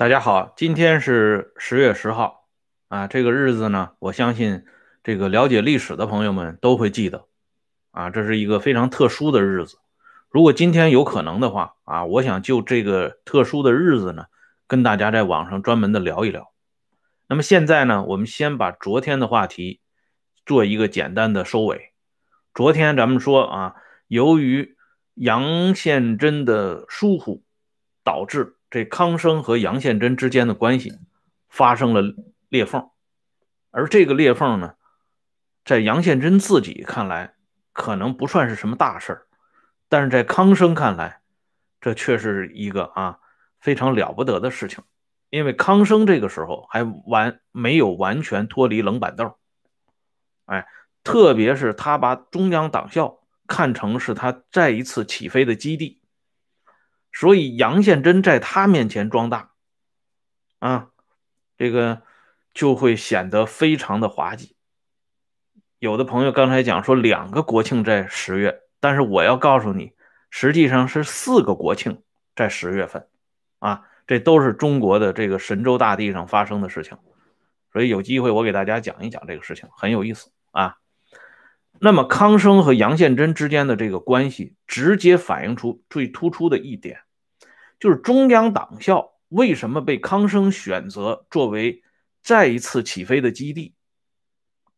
大家好，今天是十月十号啊，这个日子呢，我相信这个了解历史的朋友们都会记得啊，这是一个非常特殊的日子。如果今天有可能的话啊，我想就这个特殊的日子呢，跟大家在网上专门的聊一聊。那么现在呢，我们先把昨天的话题做一个简单的收尾。昨天咱们说啊，由于杨宪珍的疏忽，导致这康生和杨宪珍之间的关系发生了裂缝，而这个裂缝呢，在杨宪珍自己看来可能不算是什么大事儿，但是在康生看来，这却是一个啊非常了不得的事情，因为康生这个时候还完没有完全脱离冷板凳，哎，特别是他把中央党校看成是他再一次起飞的基地。所以杨宪珍在他面前装大，啊，这个就会显得非常的滑稽。有的朋友刚才讲说两个国庆在十月，但是我要告诉你，实际上是四个国庆在十月份，啊，这都是中国的这个神州大地上发生的事情。所以有机会我给大家讲一讲这个事情，很有意思啊。那么康生和杨宪珍之间的这个关系，直接反映出最突出的一点，就是中央党校为什么被康生选择作为再一次起飞的基地？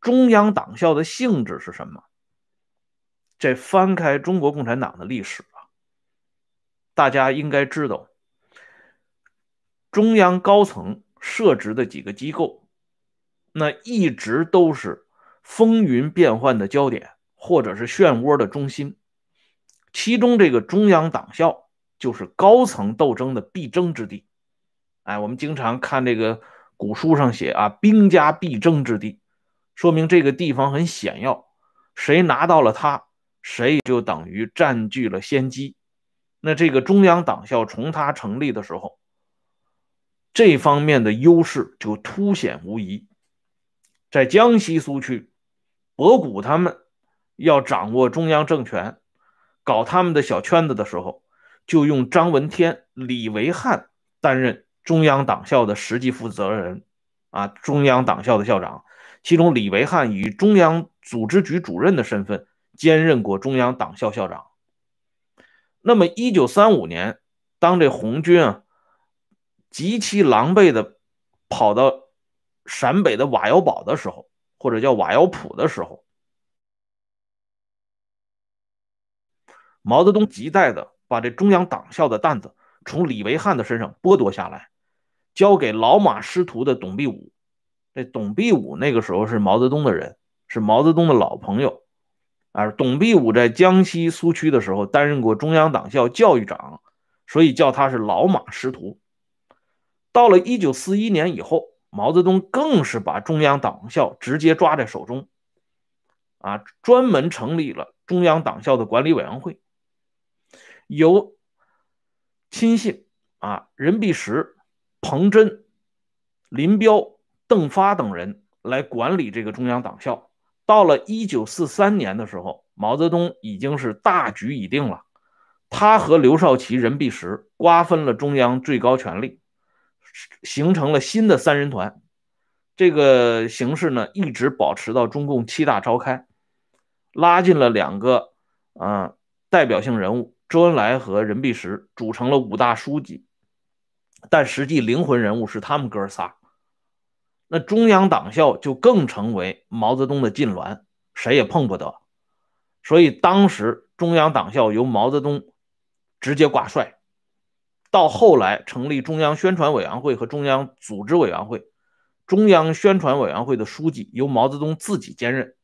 中央党校的性质是什么？这翻开中国共产党的历史啊，大家应该知道，中央高层设置的几个机构，那一直都是。风云变幻的焦点，或者是漩涡的中心，其中这个中央党校就是高层斗争的必争之地。哎，我们经常看这个古书上写啊，兵家必争之地，说明这个地方很险要，谁拿到了它，谁就等于占据了先机。那这个中央党校从它成立的时候，这方面的优势就凸显无疑，在江西苏区。博古他们要掌握中央政权，搞他们的小圈子的时候，就用张闻天、李维汉担任中央党校的实际负责人啊，中央党校的校长。其中，李维汉以中央组织局主任的身份兼任过中央党校校长。那么，一九三五年，当这红军啊极其狼狈的跑到陕北的瓦窑堡的时候。或者叫瓦窑堡的时候，毛泽东急待的把这中央党校的担子从李维汉的身上剥夺下来，交给老马师徒的董必武。这董必武那个时候是毛泽东的人，是毛泽东的老朋友。而董必武在江西苏区的时候担任过中央党校教育长，所以叫他是老马师徒。到了一九四一年以后。毛泽东更是把中央党校直接抓在手中，啊，专门成立了中央党校的管理委员会，由亲信啊任弼时、彭真、林彪、邓发等人来管理这个中央党校。到了一九四三年的时候，毛泽东已经是大局已定了，他和刘少奇、任弼时瓜分了中央最高权力。形成了新的三人团，这个形式呢一直保持到中共七大召开，拉进了两个啊代表性人物周恩来和任弼时，组成了五大书记，但实际灵魂人物是他们哥仨。那中央党校就更成为毛泽东的禁脔，谁也碰不得。所以当时中央党校由毛泽东直接挂帅。到后来成立中央宣传委员会和中央组织委员会，中央宣传委员会的书记由毛泽东自己兼任，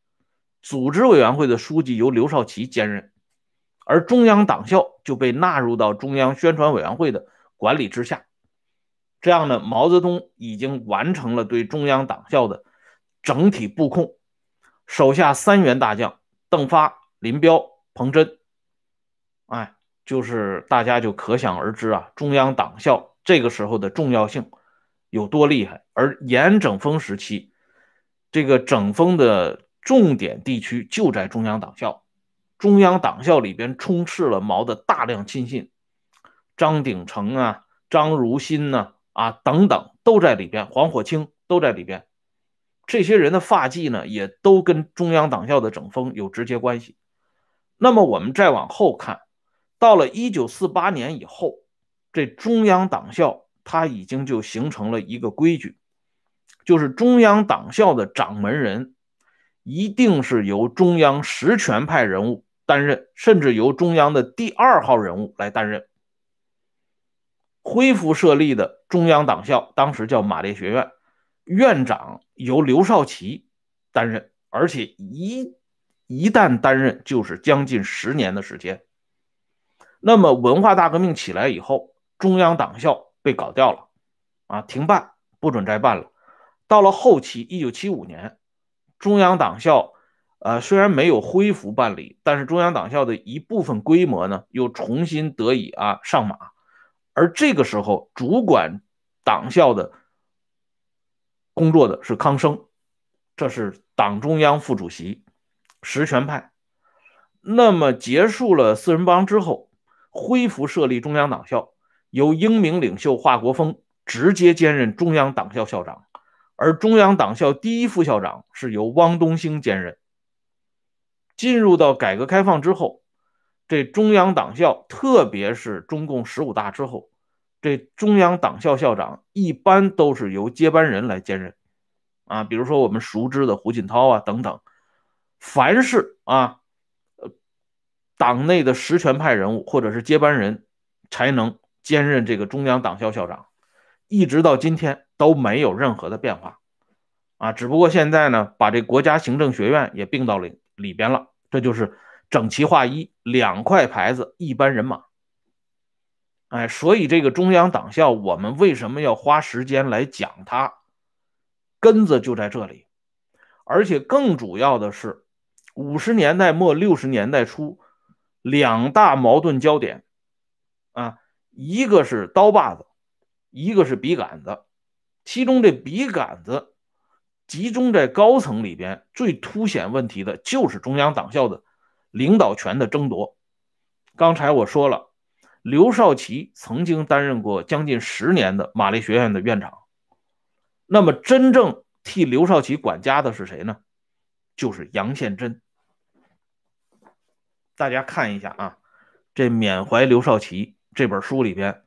组织委员会的书记由刘少奇兼任，而中央党校就被纳入到中央宣传委员会的管理之下。这样呢，毛泽东已经完成了对中央党校的整体布控，手下三员大将邓发、林彪、彭真，哎。就是大家就可想而知啊，中央党校这个时候的重要性有多厉害。而严整风时期，这个整风的重点地区就在中央党校。中央党校里边充斥了毛的大量亲信，张鼎丞啊、张如新呐、啊等等都在里边，黄火清都在里边。这些人的发迹呢，也都跟中央党校的整风有直接关系。那么我们再往后看，到了一九四八年以后，这中央党校它已经就形成了一个规矩，就是中央党校的掌门人一定是由中央实权派人物担任，甚至由中央的第二号人物来担任。恢复设立的中央党校，当时叫马列学院。院长由刘少奇担任，而且一一旦担任就是将近十年的时间。那么文化大革命起来以后，中央党校被搞掉了，啊，停办，不准再办了。到了后期，一九七五年，中央党校，呃，虽然没有恢复办理，但是中央党校的一部分规模呢，又重新得以啊上马。而这个时候，主管党校的。工作的是康生，这是党中央副主席，实权派。那么结束了四人帮之后，恢复设立中央党校，由英明领袖华国锋直接兼任中央党校校长，而中央党校第一副校长是由汪东兴兼任。进入到改革开放之后，这中央党校，特别是中共十五大之后。这中央党校校长一般都是由接班人来兼任，啊，比如说我们熟知的胡锦涛啊等等，凡是啊，党内的实权派人物或者是接班人，才能兼任这个中央党校校长，一直到今天都没有任何的变化，啊，只不过现在呢，把这国家行政学院也并到里里边了，这就是整齐划一，两块牌子，一班人马。哎，所以这个中央党校，我们为什么要花时间来讲它？根子就在这里。而且更主要的是，五十年代末六十年代初，两大矛盾焦点啊，一个是刀把子，一个是笔杆子。其中这笔杆子集中在高层里边，最凸显问题的就是中央党校的领导权的争夺。刚才我说了。刘少奇曾经担任过将近十年的玛丽学院的院长，那么真正替刘少奇管家的是谁呢？就是杨宪珍。大家看一下啊，这缅怀刘少奇这本书里边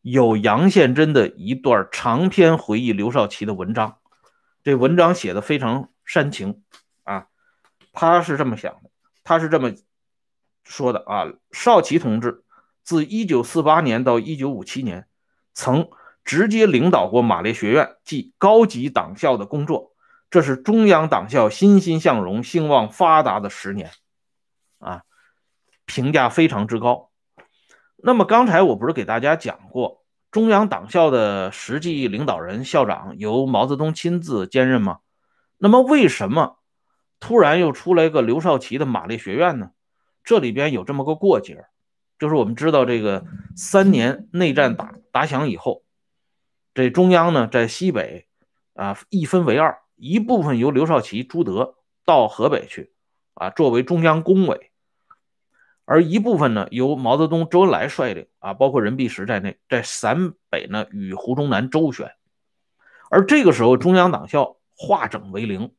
有杨宪珍的一段长篇回忆刘少奇的文章，这文章写的非常煽情啊。他是这么想的，他是这么说的啊，少奇同志。自1948年到1957年，曾直接领导过马列学院即高级党校的工作，这是中央党校欣欣向荣、兴旺发达的十年，评价非常之高。那么刚才我不是给大家讲过，中央党校的实际领导人、校长由毛泽东亲自兼任吗？那么为什么突然又出来一个刘少奇的马列学院呢？这里边有这么个过节。就是我们知道，这个三年内战打打响以后，这中央呢在西北啊一分为二，一部分由刘少奇、朱德到河北去啊作为中央工委，而一部分呢由毛泽东、周恩来率领啊，包括任弼时在内，在陕北呢与胡宗南周旋。而这个时候，中央党校化整为零，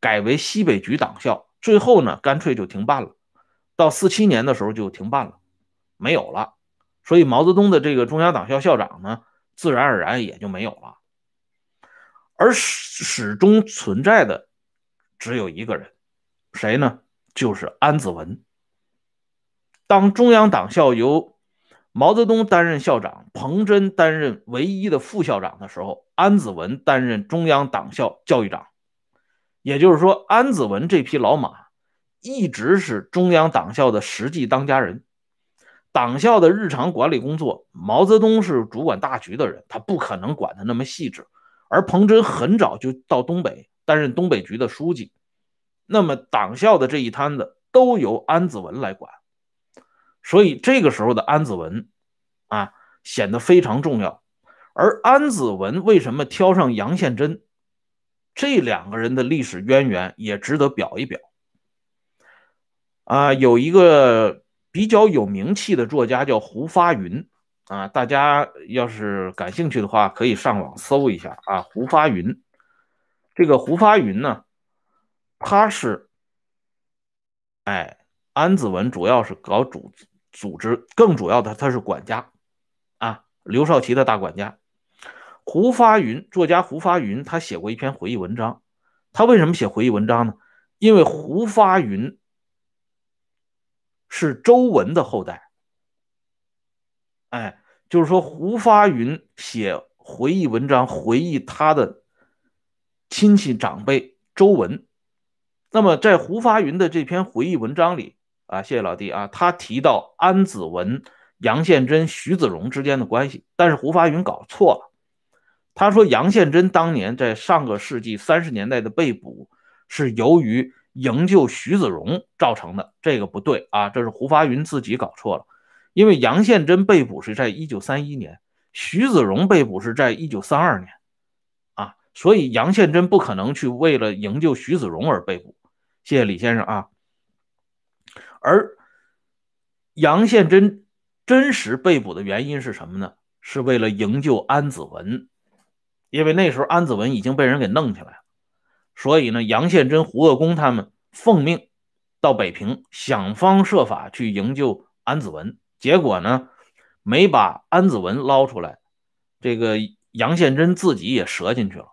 改为西北局党校，最后呢干脆就停办了。到四七年的时候就停办了。没有了，所以毛泽东的这个中央党校校长呢，自然而然也就没有了。而始始终存在的只有一个人，谁呢？就是安子文。当中央党校由毛泽东担任校长，彭真担任唯一的副校长的时候，安子文担任中央党校教育长。也就是说，安子文这匹老马一直是中央党校的实际当家人。党校的日常管理工作，毛泽东是主管大局的人，他不可能管得那么细致。而彭真很早就到东北担任东北局的书记，那么党校的这一摊子都由安子文来管，所以这个时候的安子文啊显得非常重要。而安子文为什么挑上杨宪珍？这两个人的历史渊源也值得表一表啊，有一个。比较有名气的作家叫胡发云，啊，大家要是感兴趣的话，可以上网搜一下啊。胡发云，这个胡发云呢，他是，哎，安子文主要是搞组组织，更主要的他是管家啊，刘少奇的大管家。胡发云，作家胡发云，他写过一篇回忆文章。他为什么写回忆文章呢？因为胡发云是周文的后代。哎，就是说胡发云写回忆文章，回忆他的亲戚长辈周文。那么在胡发云的这篇回忆文章里啊，谢谢老弟啊，他提到安子文、杨宪珍、徐子荣之间的关系，但是胡发云搞错了。他说杨宪珍当年在上个世纪三十年代的被捕是由于营救徐子荣造成的，这个不对啊，这是胡发云自己搞错了。因为杨宪珍被捕是在一九三一年，徐子荣被捕是在一九三二年，啊，所以杨宪珍不可能去为了营救徐子荣而被捕。谢谢李先生啊。而杨宪珍真实被捕的原因是什么呢？是为了营救安子文。因为那时候安子文已经被人给弄起来了，所以呢，杨宪珍、胡鄂公他们奉命到北平，想方设法去营救安子文。结果呢，没把安子文捞出来，这个杨宪珍自己也折进去了。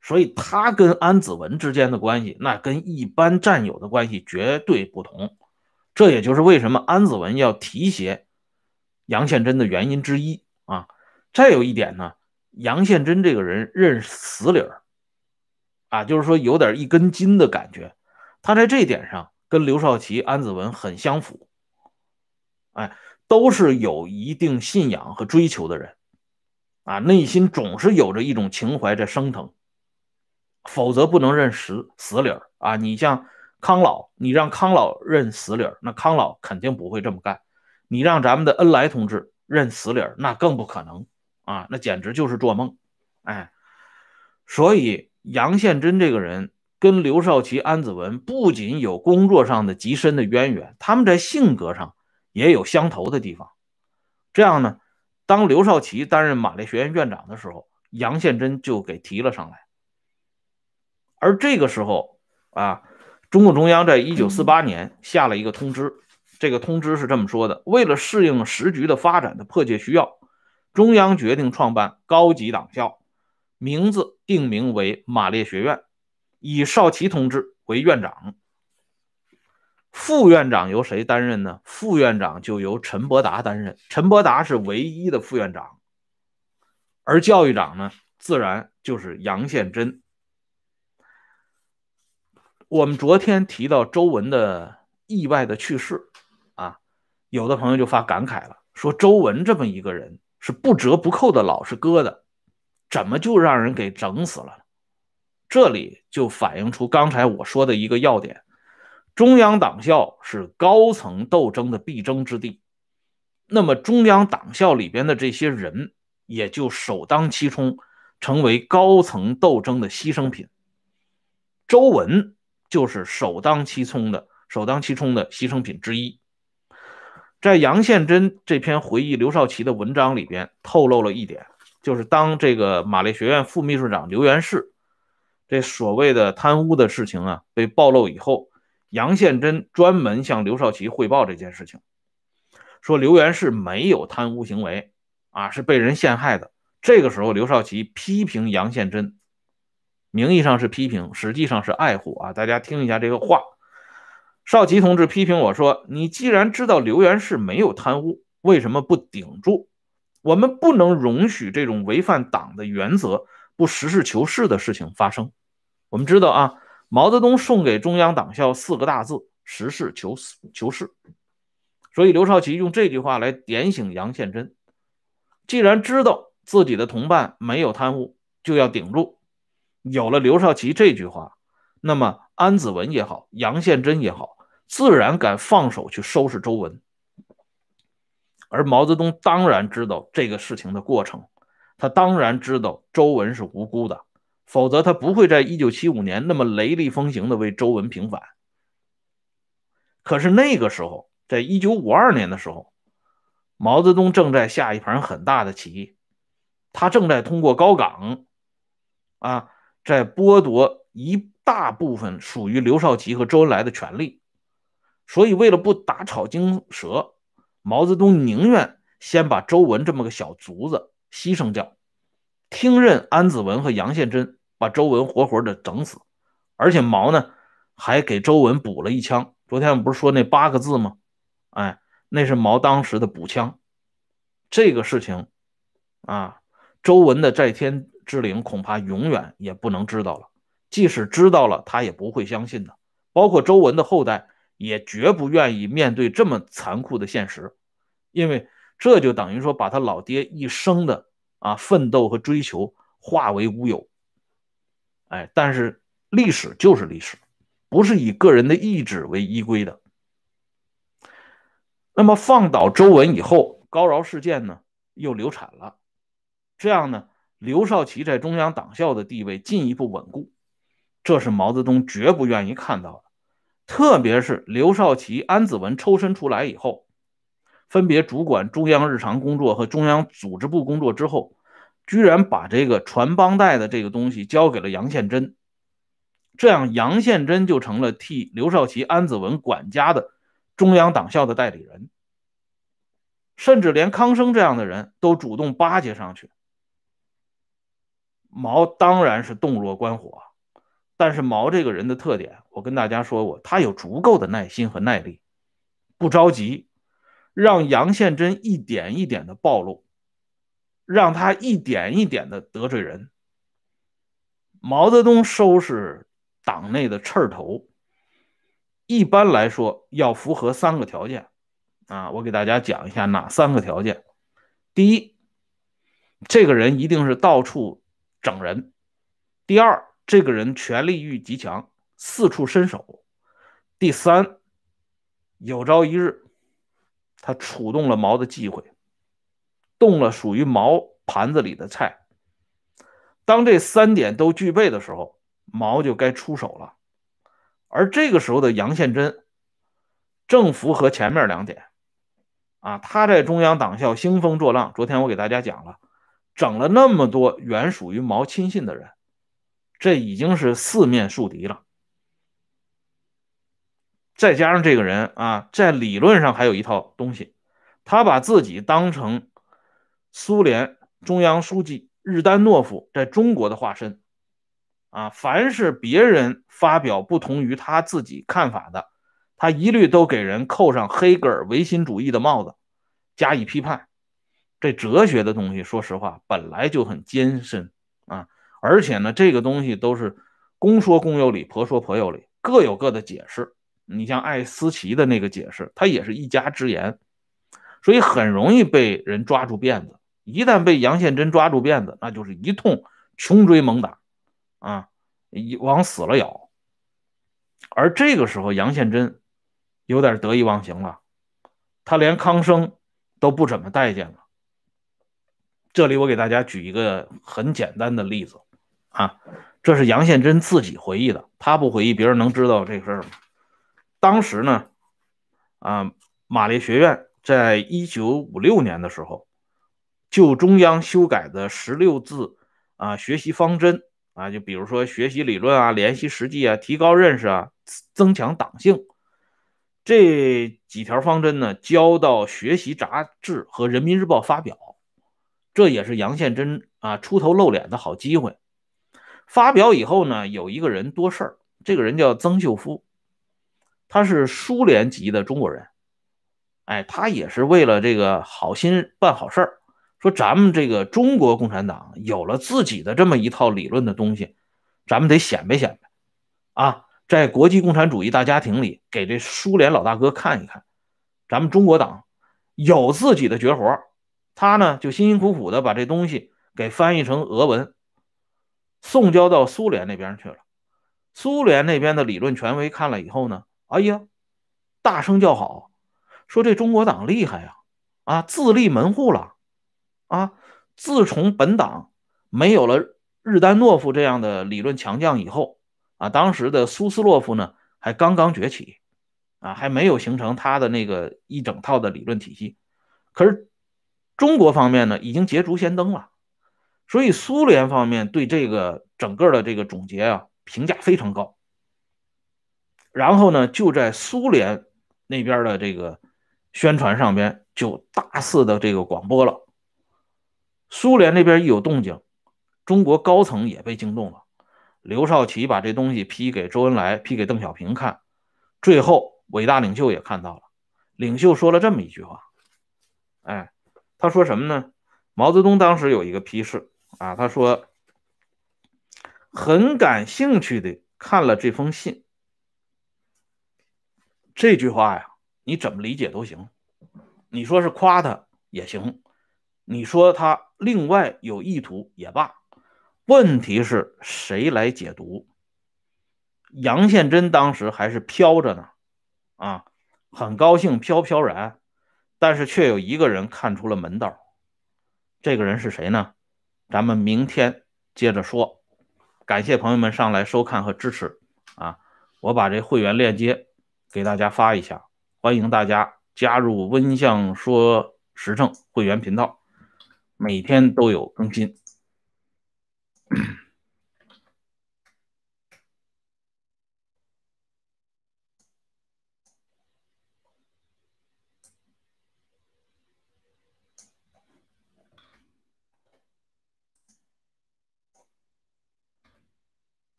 所以他跟安子文之间的关系，那跟一般战友的关系绝对不同。这也就是为什么安子文要提携杨宪珍的原因之一啊。再有一点呢。杨宪珍这个人认死理儿，啊，就是说有点一根筋的感觉。他在这点上跟刘少奇、安子文很相符，哎，都是有一定信仰和追求的人，啊，内心总是有着一种情怀在升腾，否则不能认死死理儿啊。你像康老，你让康老认死理儿，那康老肯定不会这么干。你让咱们的恩来同志认死理儿，那更不可能。啊，那简直就是做梦，哎，所以杨宪珍这个人跟刘少奇、安子文不仅有工作上的极深的渊源，他们在性格上也有相投的地方。这样呢，当刘少奇担任马列学院院长的时候，杨宪珍就给提了上来。而这个时候啊，中共中央在一九四八年下了一个通知，这个通知是这么说的：为了适应时局的发展的迫切需要。中央决定创办高级党校，名字定名为马列学院，以少奇同志为院长。副院长由谁担任呢？副院长就由陈伯达担任。陈伯达是唯一的副院长，而教育长呢，自然就是杨宪珍。我们昨天提到周文的意外的去世啊，有的朋友就发感慨了，说周文这么一个人。是不折不扣的老实疙瘩，怎么就让人给整死了？这里就反映出刚才我说的一个要点：中央党校是高层斗争的必争之地，那么中央党校里边的这些人也就首当其冲，成为高层斗争的牺牲品。周文就是首当其冲的、首当其冲的牺牲品之一。在杨宪珍这篇回忆刘少奇的文章里边，透露了一点，就是当这个马列学院副秘书长刘元士这所谓的贪污的事情啊被暴露以后，杨宪珍专门向刘少奇汇报这件事情，说刘元士没有贪污行为啊，是被人陷害的。这个时候，刘少奇批评杨宪珍，名义上是批评，实际上是爱护啊。大家听一下这个话。少奇同志批评我说：“你既然知道刘元氏没有贪污，为什么不顶住？我们不能容许这种违反党的原则、不实事求是的事情发生。”我们知道啊，毛泽东送给中央党校四个大字：“实事求是。”求是。所以刘少奇用这句话来点醒杨宪珍：既然知道自己的同伴没有贪污，就要顶住。有了刘少奇这句话，那么安子文也好，杨宪珍也好。自然敢放手去收拾周文，而毛泽东当然知道这个事情的过程，他当然知道周文是无辜的，否则他不会在一九七五年那么雷厉风行的为周文平反。可是那个时候，在一九五二年的时候，毛泽东正在下一盘很大的棋，他正在通过高岗，啊，在剥夺一大部分属于刘少奇和周恩来的权利。所以，为了不打草惊蛇，毛泽东宁愿先把周文这么个小卒子牺牲掉，听任安子文和杨宪珍把周文活活的整死。而且毛呢，还给周文补了一枪。昨天我们不是说那八个字吗？哎，那是毛当时的补枪。这个事情啊，周文的在天之灵恐怕永远也不能知道了。即使知道了，他也不会相信的。包括周文的后代，也绝不愿意面对这么残酷的现实，因为这就等于说把他老爹一生的啊奋斗和追求化为乌有。哎，但是。历史就是历史，不是以个人的意志为依归的。那么放倒周文以后，高饶事件呢又流产了，这样呢，刘少奇在中央党校的地位进一步稳固，这是毛泽东绝不愿意看到的。特别是刘少奇、安子文抽身出来以后，分别主管中央日常工作和中央组织部工作之后，居然把这个传帮带的这个东西交给了杨宪珍。这样，杨宪珍就成了替刘少奇、安子文管家的中央党校的代理人，甚至连康生这样的人都主动巴结上去。毛当然是洞若观火，但是毛这个人的特点，我跟大家说过，他有足够的耐心和耐力，不着急，让杨宪珍一点一点的暴露，让他一点一点的得罪人。毛泽东收拾。党内的刺头，一般来说要符合三个条件啊，我给大家讲一下哪三个条件。第一，这个人一定是到处整人；第二，这个人权力欲极强，四处伸手；第三，有朝一日他触动了毛的忌讳，动了属于毛盘子里的菜。当这三点都具备的时候。毛就该出手了，而这个时候的杨宪珍正符合前面两点啊，他在中央党校兴风作浪。昨天我给大家讲了，整了那么多原属于毛亲信的人，这已经是四面树敌了。再加上这个人啊，在理论上还有一套东西，他把自己当成苏联中央书记日丹诺夫在中国的化身。啊，凡是别人发表不同于他自己看法的，他一律都给人扣上黑格尔唯心主义的帽子，加以批判。这哲学的东西，说实话本来就很艰深啊，而且呢，这个东西都是公说公有理，婆说婆有理，各有各的解释。你像艾思奇的那个解释，他也是一家之言，所以很容易被人抓住辫子。一旦被杨宪珍抓住辫子，那就是一通穷追猛打。啊，一往死了咬，而这个时候杨宪珍有点得意忘形了，他连康生都不怎么待见了。这里我给大家举一个很简单的例子啊，这是杨宪珍自己回忆的，他不回忆，别人能知道这事儿吗？当时呢，啊，马列学院在一九五六年的时候，就中央修改的十六字啊学习方针。啊，就比如说学习理论啊，联系实际啊，提高认识啊，增强党性，这几条方针呢，交到学习杂志和人民日报发表，这也是杨宪珍啊出头露脸的好机会。发表以后呢，有一个人多事儿，这个人叫曾秀夫，他是苏联籍的中国人，哎，他也是为了这个好心办好事儿。说咱们这个中国共产党有了自己的这么一套理论的东西，咱们得显摆显摆啊，在国际共产主义大家庭里给这苏联老大哥看一看，咱们中国党有自己的绝活儿。他呢就辛辛苦苦的把这东西给翻译成俄文，送交到苏联那边去了。苏联那边的理论权威看了以后呢，哎呀，大声叫好，说这中国党厉害呀，啊，自立门户了。啊！自从本党没有了日丹诺夫这样的理论强将以后，啊，当时的苏斯洛夫呢还刚刚崛起，啊，还没有形成他的那个一整套的理论体系。可是中国方面呢已经捷足先登了，所以苏联方面对这个整个的这个总结啊评价非常高。然后呢，就在苏联那边的这个宣传上边就大肆的这个广播了。苏联那边一有动静，中国高层也被惊动了。刘少奇把这东西批给周恩来，批给邓小平看，最后伟大领袖也看到了。领袖说了这么一句话，哎，他说什么呢？毛泽东当时有一个批示啊，他说很感兴趣的看了这封信。这句话呀，你怎么理解都行，你说是夸他也行，你说他另外有意图也罢。问题是谁来解读？杨宪珍当时还是飘着呢，啊，很高兴飘飘然，但是却有一个人看出了门道。这个人是谁呢？咱们明天接着说。感谢朋友们上来收看和支持啊！我把这会员链接给大家发一下，欢迎大家加入温相说时政会员频道，每天都有更新。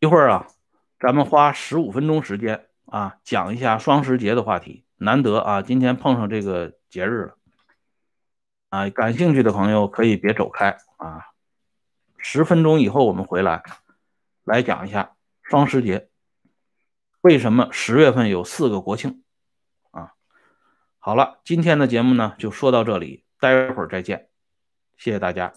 一会儿啊，咱们花十五分钟时间啊，讲一下双十节的话题。难得啊，今天碰上这个节日了啊，感兴趣的朋友可以别走开啊。十分钟以后我们回来，来讲一下双十节，为什么十月份有四个国庆啊？好了，今天的节目呢就说到这里，待会儿再见，谢谢大家。